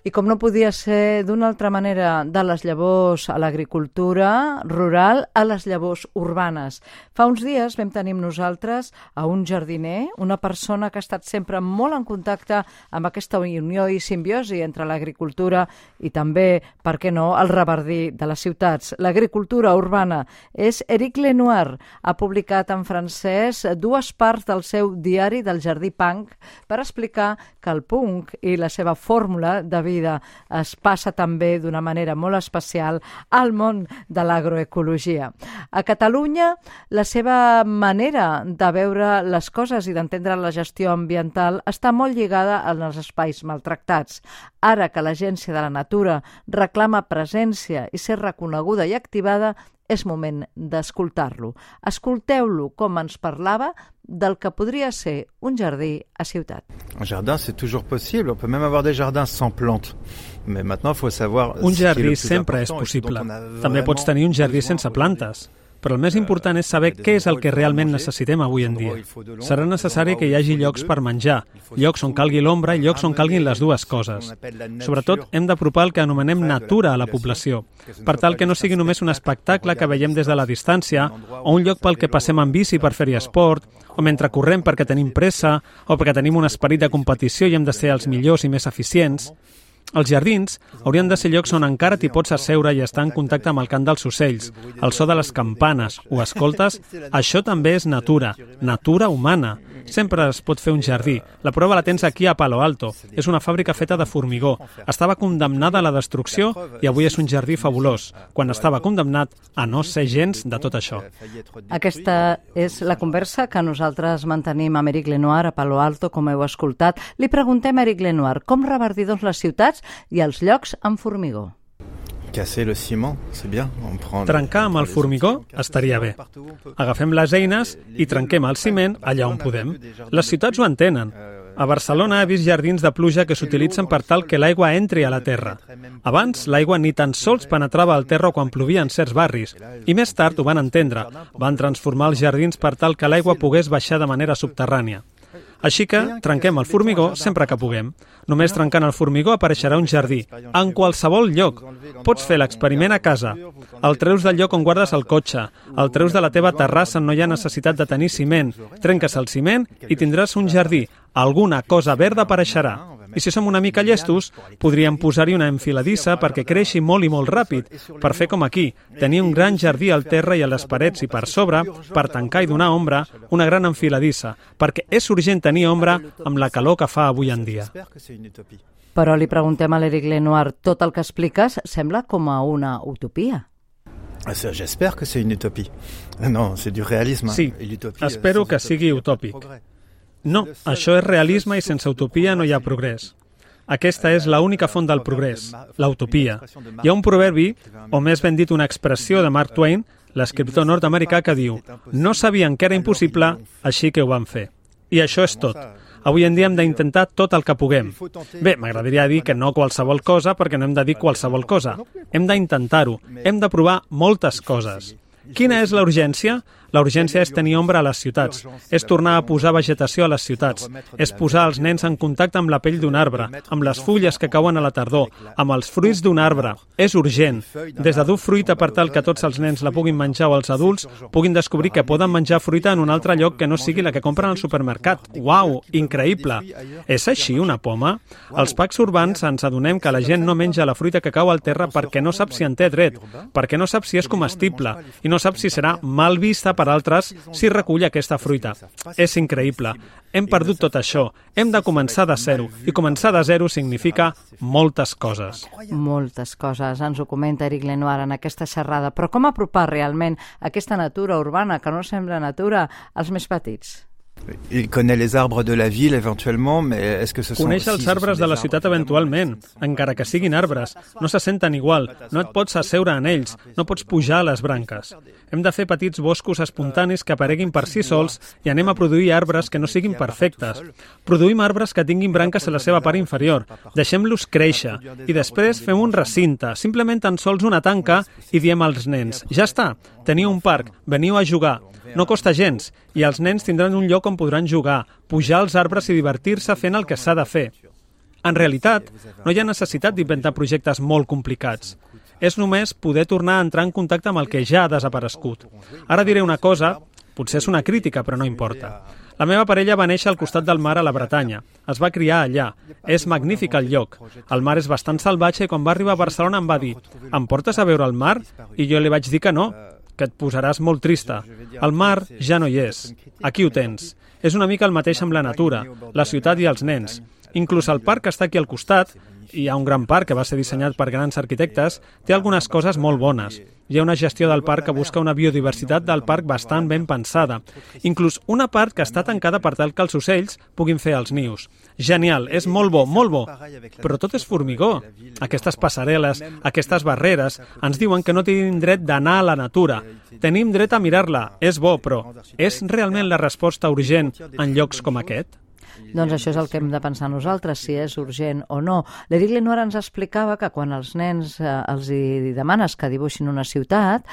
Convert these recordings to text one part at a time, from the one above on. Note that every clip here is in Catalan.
I com no podia ser d'una altra manera, de les llavors a l'agricultura rural a les llavors urbanes. Fa uns dies vam tenir nosaltres a un jardiner, una persona que ha estat sempre molt en contacte amb aquesta unió i simbiosi entre l'agricultura i també, per què no, el reverdí de les ciutats. L'agricultura urbana és Eric Lenoir. Ha publicat en francès dues parts del seu diari del Jardí Punk per explicar que el punk i la seva fórmula de vida es passa també d'una manera molt especial al món de l'agroecologia. A Catalunya, la seva manera de veure les coses i d'entendre la gestió ambiental està molt lligada als espais maltractats. Ara que l'Agència de la Natura reclama presència i ser reconeguda i activada, és moment d'escoltar-lo. Escolteu-lo com ens parlava del que podria ser un jardí a ciutat. Un jardin, c'est toujours possible. On peut même avoir des jardins sans plantes. Mais maintenant, faut savoir... Un jardí sempre és possible. També pots tenir un jardí sense plantes però el més important és saber què és el que realment necessitem avui en dia. Serà necessari que hi hagi llocs per menjar, llocs on calgui l'ombra i llocs on calguin les dues coses. Sobretot, hem d'apropar el que anomenem natura a la població, per tal que no sigui només un espectacle que veiem des de la distància, o un lloc pel que passem en bici per fer-hi esport, o mentre correm perquè tenim pressa, o perquè tenim un esperit de competició i hem de ser els millors i més eficients. Els jardins haurien de ser llocs on encara t'hi pots asseure i estar en contacte amb el cant dels ocells, el so de les campanes, ho escoltes? Això també és natura, natura humana. Sempre es pot fer un jardí. La prova la tens aquí a Palo Alto. És una fàbrica feta de formigó. Estava condemnada a la destrucció i avui és un jardí fabulós, quan estava condemnat a no ser gens de tot això. Aquesta és la conversa que nosaltres mantenim amb Eric Lenoir a Palo Alto, com heu escoltat. Li preguntem a Eric Lenoir com reverdir doncs les ciutats i els llocs amb formigó. Casser le ciment, c'est bien. On prend Trencar amb el formigó estaria bé. Agafem les eines i trenquem el ciment allà on podem. Les ciutats ho entenen. A Barcelona he vist jardins de pluja que s'utilitzen per tal que l'aigua entri a la terra. Abans, l'aigua ni tan sols penetrava al terra quan plovia en certs barris. I més tard ho van entendre. Van transformar els jardins per tal que l'aigua pogués baixar de manera subterrània. Així que trenquem el formigó sempre que puguem. Només trencant el formigó apareixerà un jardí, en qualsevol lloc. Pots fer l'experiment a casa. El treus del lloc on guardes el cotxe, el treus de la teva terrassa no hi ha necessitat de tenir ciment, trenques el ciment i tindràs un jardí. Alguna cosa verda apareixerà. I si som una mica llestos, podríem posar-hi una enfiladissa perquè creixi molt i molt ràpid, per fer com aquí, tenir un gran jardí al terra i a les parets i per sobre, per tancar i donar ombra, una gran enfiladissa, perquè és urgent tenir ombra amb la calor que fa avui en dia. Però li preguntem a l'Eric Lenoir, tot el que expliques sembla com a una utopia. Ah, ça, J'espère que c'est une utopie. Non, c'est du réalisme. Sí, espero que sigui utòpic. No, això és realisme i sense utopia no hi ha progrés. Aquesta és l'única font del progrés, l'utopia. Hi ha un proverbi, o més ben dit una expressió de Mark Twain, l'escriptor nord-americà que diu «No sabien que era impossible, així que ho van fer». I això és tot. Avui en dia hem d'intentar tot el que puguem. Bé, m'agradaria dir que no qualsevol cosa perquè no hem de dir qualsevol cosa. Hem d'intentar-ho. Hem de provar moltes coses. Quina és la urgència? La urgència és tenir ombra a les ciutats, és tornar a posar vegetació a les ciutats, és posar els nens en contacte amb la pell d'un arbre, amb les fulles que cauen a la tardor, amb els fruits d'un arbre. És urgent. Des de dur fruita per tal que tots els nens la puguin menjar o els adults puguin descobrir que poden menjar fruita en un altre lloc que no sigui la que compren al supermercat. Uau, increïble! És així una poma? Als parcs urbans ens adonem que la gent no menja la fruita que cau al terra perquè no sap si en té dret, perquè no sap si és comestible i no sap si serà mal vista per altres si recull aquesta fruita. És increïble. Hem perdut tot això. Hem de començar de zero. I començar de zero significa moltes coses. Moltes coses, ens ho comenta Eric Lenoir en aquesta xerrada. Però com apropar realment aquesta natura urbana, que no sembla natura, als més petits? Il connaît les arbres de la ville éventuellement, mais est-ce que ce sont Coneix els arbres de la ciutat eventualment, encara que siguin arbres. No se senten igual, no et pots asseure en ells, no pots pujar a les branques. Hem de fer petits boscos espontanis que apareguin per si sols i anem a produir arbres que no siguin perfectes. Produïm arbres que tinguin branques a la seva part inferior, deixem-los créixer i després fem un recinte, simplement tan sols una tanca i diem als nens, ja està, teniu un parc, veniu a jugar. No costa gens i els nens tindran un lloc on podran jugar, pujar als arbres i divertir-se fent el que s'ha de fer. En realitat, no hi ha necessitat d'inventar projectes molt complicats. És només poder tornar a entrar en contacte amb el que ja ha desaparegut. Ara diré una cosa, potser és una crítica, però no importa. La meva parella va néixer al costat del mar a la Bretanya. Es va criar allà. És magnífic el lloc. El mar és bastant salvatge i quan va arribar a Barcelona em va dir «Em portes a veure el mar?» I jo li vaig dir que no, que et posaràs molt trista. El mar ja no hi és. Aquí ho tens. És una mica el mateix amb la natura, la ciutat i els nens. Inclús el parc que està aquí al costat, hi ha un gran parc que va ser dissenyat per grans arquitectes, té algunes coses molt bones. Hi ha una gestió del parc que busca una biodiversitat del parc bastant ben pensada. Inclús una part que està tancada per tal que els ocells puguin fer els nius. Genial, és molt bo, molt bo. Però tot és formigó. Aquestes passarel·les, aquestes barreres, ens diuen que no tenim dret d'anar a la natura. Tenim dret a mirar-la, és bo, però és realment la resposta urgent en llocs com aquest? Doncs això és el que hem de pensar nosaltres, si és urgent o no. L'Eric Lenoir ens explicava que quan els nens eh, els hi demanes que dibuixin una ciutat,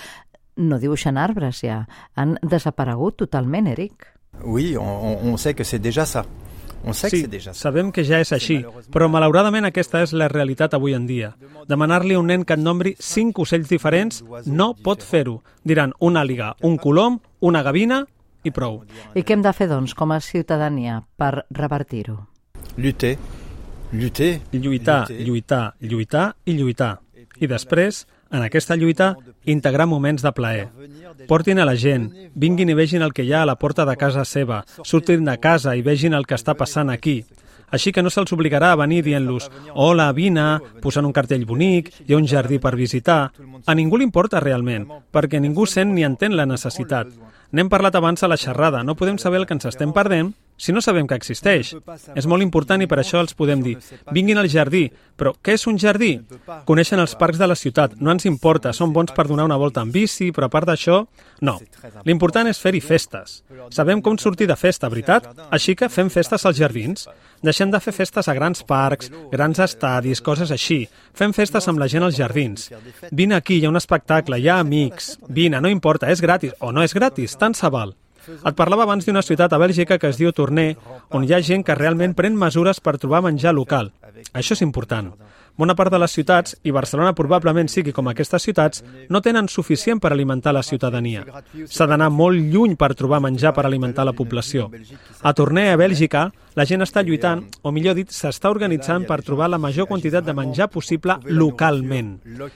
no dibuixen arbres ja. Han desaparegut totalment, Eric. Oui, on, on sait que c'est déjà ça. On sait sí, que c'est déjà ça. sabem que ja és així, però malauradament aquesta és la realitat avui en dia. Demanar-li a un nen que et nombri cinc ocells diferents no pot fer-ho. Diran una àliga, un colom, una gavina i prou. I què hem de fer, doncs, com a ciutadania per revertir-ho? Lutter, lutter, Lluitar, lluitar, lluitar i lluitar. I després, en aquesta lluita, integrar moments de plaer. Portin a la gent, vinguin i vegin el que hi ha a la porta de casa seva, surtin de casa i vegin el que està passant aquí. Així que no se'ls obligarà a venir dient-los «Hola, vine», posant un cartell bonic, hi ha un jardí per visitar. A ningú li importa realment, perquè ningú sent ni entén la necessitat. N'hem parlat abans a la xerrada, no podem saber el que ens estem perdent si no sabem que existeix. És molt important i per això els podem dir vinguin al jardí, però què és un jardí? Coneixen els parcs de la ciutat, no ens importa, són bons per donar una volta en bici, però a part d'això, no. L'important és fer-hi festes. Sabem com sortir de festa, veritat? Així que fem festes als jardins. Deixem de fer festes a grans parcs, grans estadis, coses així. Fem festes amb la gent als jardins. Vine aquí, hi ha un espectacle, hi ha amics. Vine, no importa, és gratis o no és gratis, tant se val. Et parlava abans d'una ciutat a Bèlgica que es diu Tournai, on hi ha gent que realment pren mesures per trobar menjar local. Això és important. Bona part de les ciutats, i Barcelona probablement sigui com aquestes ciutats, no tenen suficient per alimentar la ciutadania. S'ha d'anar molt lluny per trobar menjar per alimentar la població. A Tournai, a Bèlgica, la gent està lluitant, o millor dit, s'està organitzant per trobar la major quantitat de menjar possible localment.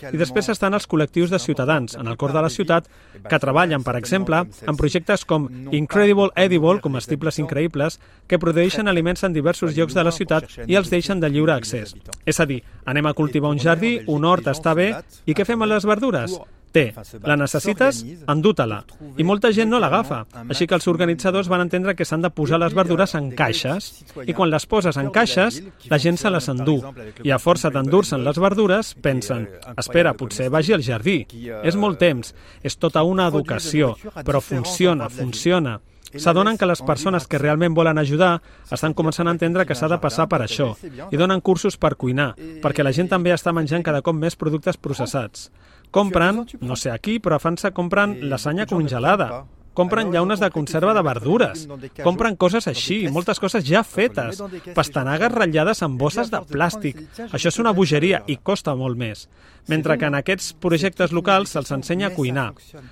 I després estan els col·lectius de ciutadans, en el cor de la ciutat, que treballen, per exemple, en projectes com Incredible Edible, comestibles increïbles, que produeixen aliments en diversos llocs de la ciutat i els deixen de lliure accés. És a dir, anem a cultivar un jardí, un hort està bé, i què fem amb les verdures? Té, la necessites, endú-te-la. I molta gent no l'agafa, així que els organitzadors van entendre que s'han de posar les verdures en caixes, i quan les poses en caixes, la gent se les endú. I a força d'endur-se'n les verdures, pensen, espera, potser vagi al jardí. És molt temps, és tota una educació, però funciona, funciona. S'adonen que les persones que realment volen ajudar estan començant a entendre que s'ha de passar per això i donen cursos per cuinar, perquè la gent també està menjant cada cop més productes processats. Compren, no sé aquí, però a França compren lasanya congelada, compren llaunes de conserva de verdures, compren coses així, moltes coses ja fetes, pastanagues ratllades en bosses de plàstic. Això és una bogeria i costa molt més. Mentre que en aquests projectes locals se'ls ensenya a cuinar.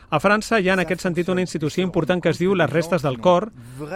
A França hi ha en aquest sentit una institució important que es diu les restes del cor.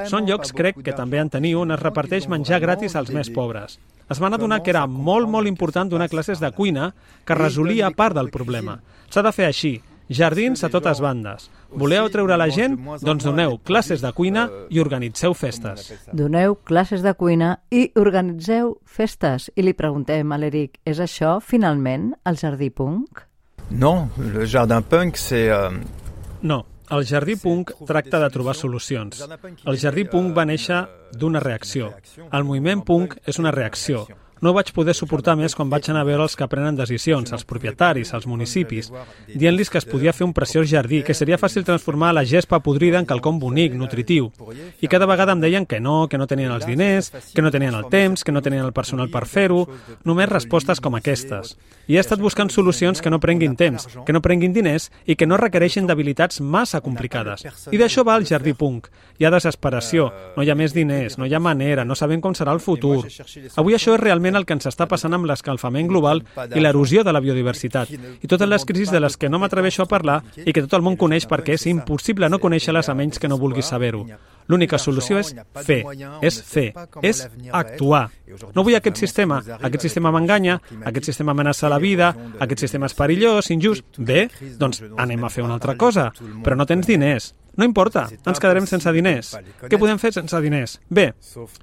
Són llocs, crec, que també en teniu, on es reparteix menjar gratis als més pobres. Es van adonar que era molt, molt important donar classes de cuina que resolia part del problema. S'ha de fer així, jardins a totes bandes. Voleu treure la gent? Doncs doneu classes de cuina i organitzeu festes. Doneu classes de cuina i organitzeu festes. I li preguntem a l'Eric, és això, finalment, el jardí punk? Non, le jardin punk, c'est... Euh, No, el Jardí Punk tracta de trobar solucions. El Jardí Punk va néixer d'una reacció. El moviment punk és una reacció. No vaig poder suportar més quan vaig anar a veure els que prenen decisions, els propietaris, els municipis, dient-los que es podia fer un preciós jardí, que seria fàcil transformar la gespa podrida en quelcom bonic, nutritiu. I cada vegada em deien que no, que no tenien els diners, que no tenien el temps, que no tenien el personal per fer-ho, només respostes com aquestes. I he estat buscant solucions que no prenguin temps, que no prenguin diners i que no requereixin d'habilitats massa complicades. I d'això va el jardí punk. Hi ha desesperació, no hi ha més diners, no hi ha manera, no sabem com serà el futur. Avui això és realment precisament el que ens està passant amb l'escalfament global i l'erosió de la biodiversitat, i totes les crisis de les que no m'atreveixo a parlar i que tot el món coneix perquè és impossible no conèixer-les a menys que no vulguis saber-ho. L'única solució és fer, és fer, és actuar. No vull aquest sistema, aquest sistema m'enganya, aquest sistema amenaça la vida, aquest sistema és perillós, injust. Bé, doncs anem a fer una altra cosa, però no tens diners. No importa, ens quedarem sense diners. Què podem fer sense diners? Bé,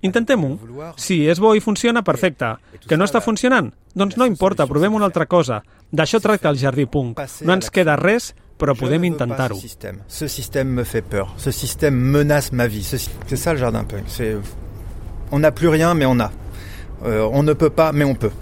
intentem-ho. Si és bo i funciona, perfecte. Que no està funcionant? Doncs no importa, provem una altra cosa. D'això tracta el jardí punk. No ens queda res però podem intentar-ho. Ce système me fait peur. Ce système menace ma vie. C'est ça le jardin punk. On n'a plus rien, mais on a. Euh, on ne peut pas, mais on peut.